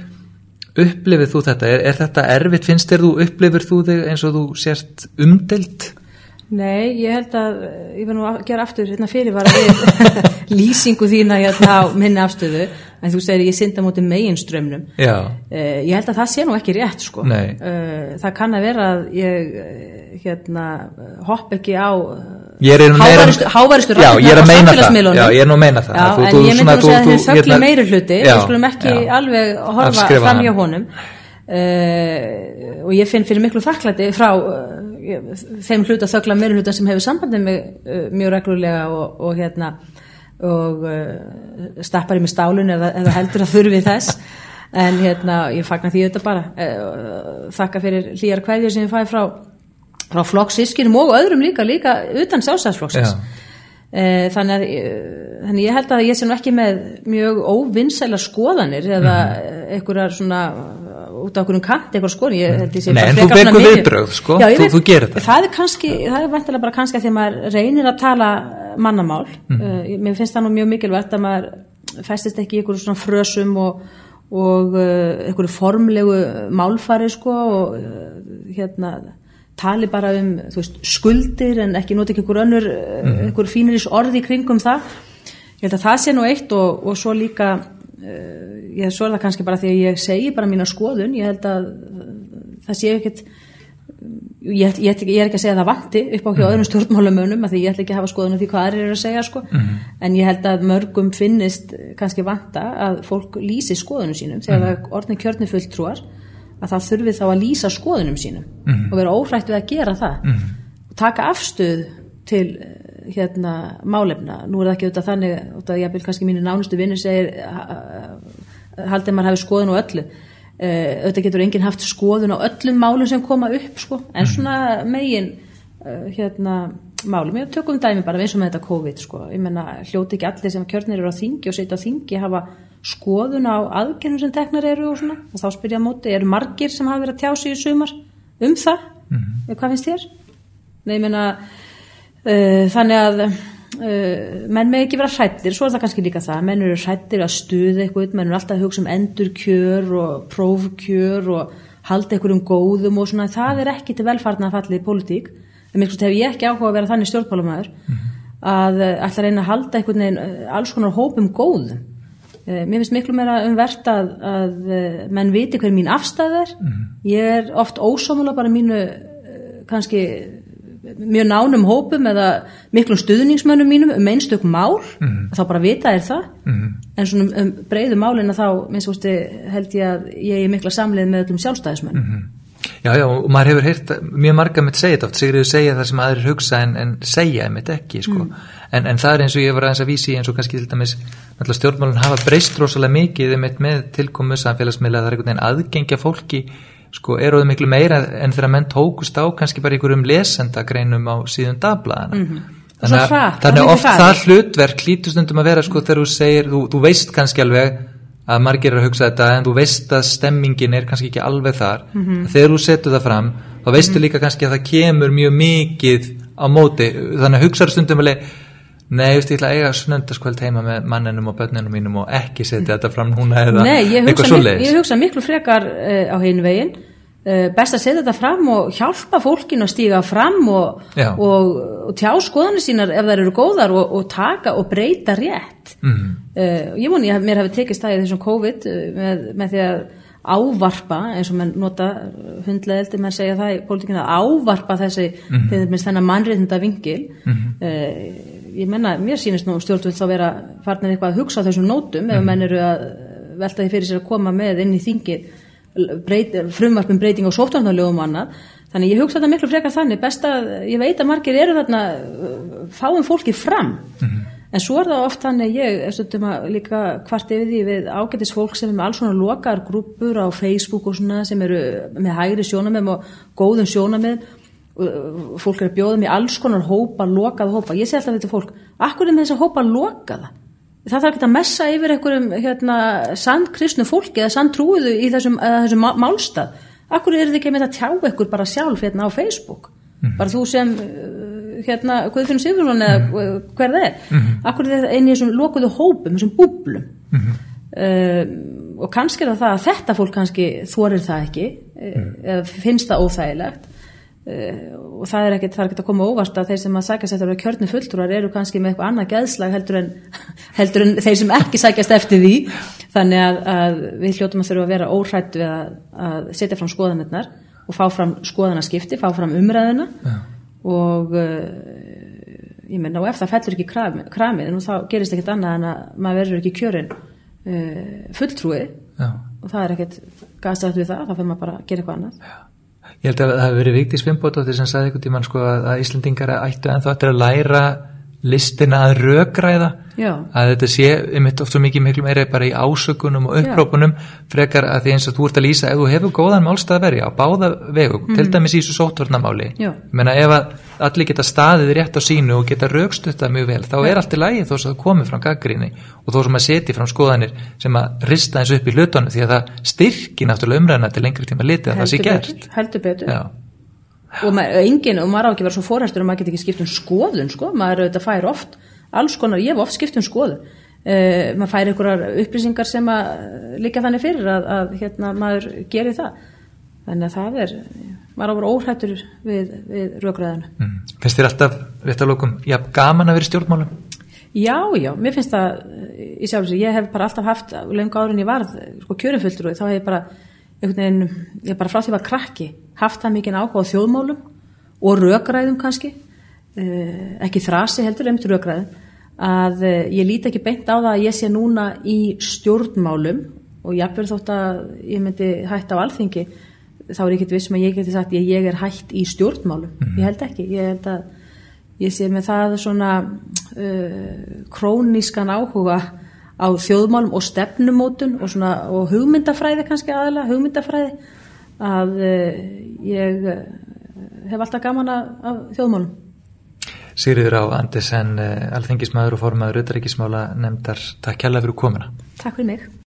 upplifir þú þetta? Er, er þetta erfitt? Finnst þér þú, upplifir þú þig eins og þú sérst umdelt? Nei, ég held að eh, ég verð nú að gera aftur hérna fyrirvara við lýsingu þína hérna á minni afstöðu en þú segir ég synda mútið meginströmmnum Já, Uh, ég held að það sé nú ekki rétt sko. Uh, það kann að vera að ég hérna, hopp ekki á Er háværistu Já, ég er að meina það. Já, ég er nú að meina það. Já, Þú- en þú ég myndi nú segja að þeir þú- þögli hérna- meiri hluti Já, við skulum ekki já. alveg horfa fram hjá honum uh, og ég finn fyrir miklu þakklæti frá uh, þeim hluta þögla meiri hluta sem hefur sambandið mig uh, mjög reglulega og, og hérna og uh, stappar í mig stálun eða, eða heldur að þurfi þess en hérna ég fagna því þetta bara þakka fyrir hlýjar kvæðir sem ég fæði frá frá flokksískinum og öðrum líka líka utan sjálfstæðsflokksins Já. Eh, þannig að eh, þannig ég held að ég sé nú ekki með mjög óvinnsæla skoðanir eða Mhm. einhverjar svona uh, út á einhverjum kant einhver skoðan ég held ég sé Nei, en þú vekur viðbrögð, sko. Já, Þú- veit- þú gerir það. það er kannski, það er vantilega bara kannski að því að maður reynir að tala mannamál Mhm. uh, mér finnst það nú mjög mikilvægt að maður festist ekki í einhverju svona frösum og, og uh, einhverju formlegu málfari sko og uh, hérna tali bara um veist, skuldir en ekki nota ekki einhver önnur mm. einhver fínuris orði í kringum það. Ég held að það sé nú eitt og, og svo líka uh, ég svo er það kannski bara því að ég segi bara mína skoðun, ég held að uh, það sé ekkert ég, ég, ég er ekki að segja að það vanti upp á hjá öðrum stjórnmálamönum því ég ætla ekki að hafa skoðun af því hvað aðrir eru að segja sko. Mhm. en ég held að mörgum finnist kannski vanta að fólk lýsi skoðunum sínum þegar það er orðin kjörni fulltrúar að það þurfi þá að lýsa skoðunum sínum og vera óhrætt við að gera það. Og taka afstöð til eh, hérna málefna. Nú er það ekki auðvitað þannig auðvitað ég vil kannski mínu nánustu vinnu segir haldið maður hafi skoðun á öllu. Uh, auðvitað getur enginn haft skoðun á öllum málum sem koma upp sko. En svona megin uh, hérna málum, ég tökum dæmi bara eins og með þetta COVID sko, ég menna hljóti ekki allir sem kjörnir eru á þingi og setja á þingi hafa skoðun á aðgennum sem teknar eru og svona, og þá spyrja móti eru margir sem hafa verið að tjá sig í sumar um það, hvað finnst þér? Nei, ég menna uh, þannig að uh, menn með ekki vera hrættir, svo er það kannski líka það. Menn eru hrættir að stuða eitthvað menn eru alltaf að hugsa um endurkjör og prófkjör og halda eitthvað um góðum og svona, það er ekki til velfarnar fallið í pólitík, en mér hef ég ekki áhuga að vera þannig stjórnbálumæður að uh, ætla að reyna að halda uh, alls konar hópum góðum mér finnst miklu meira umvert að, að uh, menn viti hver mín afstæð er. Ég er oft ósámulega bara mínu uh, kannski mjög nánum hópum eða miklum stuðningsmönnum mínum um einstök mál. Þá bara vita er það. En svona um, um breiðu málina þá minnst held ég að ég er mikla samleið með öllum sjálfstæðismönnum Já, já, og maður hefur heyrt mjög marga mitt segja þetta oft, Sigriður segja það sem aðrir hugsa en, en segja mitt ekki, sko. En, en það er eins og ég var aðeins að vísi eins og kannski til dæmis, náttúrulega stjórnmálun hafa breyst rosalega mikið mitt með tilkomu samfélagsmiðla, það er einhvern veginn aðgengja fólki, sko, eru það miklu meira en þegar menn tókust á kannski bara einhverjum lesendagreinum á síðan dagbladana. Mm -hmm. Þannig og að miklu oft hraðar. það hlutverk lítur stundum að vera, sko, þegar þú segir, þú, þú veist kannski alveg að margir eru að hugsa þetta en þú veist að stemmingin er kannski ekki alveg þar. Mhm. þegar þú setur það fram þá veistu líka kannski að það kemur mjög mikið á móti. Þannig að hugsaður stundum alveg nei, veist, ég ætla að eiga snöndaskvöld heima með manninum og börninum mínum og ekki setja þetta fram núna eða Nei, ég hugsa, mik svoleiðis. ég hugsa miklu frekar uh, á hinn veginn best að setja þetta fram og hjálpa fólkinu að stíga fram og, og, og tjá skoðanir sínar ef þær eru góðar og, og taka og breyta rétt Mhm. uh, ég voni að mér hafi tekist það í þessum COVID uh, með, með því að ávarpa eins og menn nota hundleðildi menn segja það í pólitíkinu að ávarpa þessi mm Mhm. -hmm. þennan mannréttinda vingil uh, ég menna, mér sýnist nú stjórnvöld þá vera farnir eitthvað að hugsa á þessum nótum ef menn eru að velta því fyrir sér að koma með inn í þingið frumvarpum breyting á sóttvarnarlögum og annað. Þannig ég hugsa þetta miklu frekar þannig. Best að ég veit að margir eru þarna uh, fáum fólki fram. En svo er það oft þannig ég að líka hvart yfir því við ágætis fólk sem er með alls svona lokar grúpur á Facebook og svona sem eru með hægri sjónamið og góðum sjónamið og fólk er að bjóða mér alls konar hópa, lokað hópa. Ég segi alltaf til fólk, akkur er með þess að hópa lokaða það þarf ekki að messa yfir einhverjum hérna, sandkristnu fólki eða sandtrúiðu í þessum, þessum má- málstað. Akkur er þið ekki með að tjá ykkur bara sjálf hérna á Facebook? Bara þú sem uh, hérna Guðfinn Sigurðsson eða uh, hver það er. Akkur er einn í þessum lokuðu hópum þessum búblum? Uh, og kannski er það að þetta fólk kannski þorir það ekki uh, eða finnst það óþægilegt og það er ekkert, er að koma óvart að þeir sem að sækjast eftir að vera kjörni fulltrúar eru kannski með eitthvað annað geðslag heldur en, heldur en þeir sem ekki sækjast eftir því. Þannig að, að við hljótum að þurfa að vera óhrætt við að, að setja fram skoðanirnar og fá fram skoðanaskipti, fá fram umræðina Já. og uh, ég menna og ef það fellur ekki kramið, kramið nú þá gerist ekkert annað en að maður verður ekki kjörin uh, fulltrúi. Já. og það er ekkert gastætt við það, þá fyrir maður bara að gera eitthvað annað Ég held að það hefur verið vikti svimbóttir sem sagði einhvern tímann sko að, að Íslandingar ættu ennþá eftir að læra listina að rökræða Já. að þetta sé einmitt oft svo mikið miklu meira bara í ásökunum og upprópunum frekar að því eins og þú ert að lýsa ef þú hefur góðan málstað að verja á báða vegum til dæmis í þessu sóttvarnamáli Já. ég meina ef að allir geta staðið rétt á sínu og geta rökstutta mjög vel þá er allt í lagi þó sem það komi fram gaggrinni og þó sem að setja fram skoðanir sem að rista eins upp í hlutunum því að það styrki náttúrulega umræðina til lengri tíma litið að það sé gert. heldur betur. Já. og maður, engin, og maður á ekki vera svo fóræstur og maður get ekki skipt um skoðun sko. maður auðvitað fær oft alls konar, ég hef oft skipt um skoðun. Uh, maður fær einhverjar upplýsingar sem að líka þannig fyrir að, að hérna, maður gerir það þannig að það er maður á að vera óhrættur við, við rökræðinu Mm. Finnst þér alltaf, rétt að lókum, já, gaman að vera stjórnmálum? Já, já, mér finnst það í sjálf og sér, ég hef bara alltaf haft lengur áður en ég varð, sko kjörinfulltur og þá hef ég bara, einhvern veginn ég bara frá því að krakki, haft það mikið áhuga á þjóðmálum og rökræðum kannski uh, ekki þrasi heldur, einmitt rökræðum að uh, ég líti ekki beint á það að ég sé núna í stjórnmálum og jáfnveg þótt að ég þá er ég ekkert vissum að ég geti sagt ég, ég er hætt í stjórnmálum, mm. ég held ekki ég held að ég sé með það svona uh, krónískan áhuga á þjóðmálum og stefnumótun og, svona, og hugmyndafræði kannski aðla, hugmyndafræði að uh, ég uh, hef alltaf gaman af þjóðmálum. Sigriður á Andis en uh, alþengismæður og formaður auðaríkismála nefndar takk kjalla fyrir komuna. Takk fyrir mig.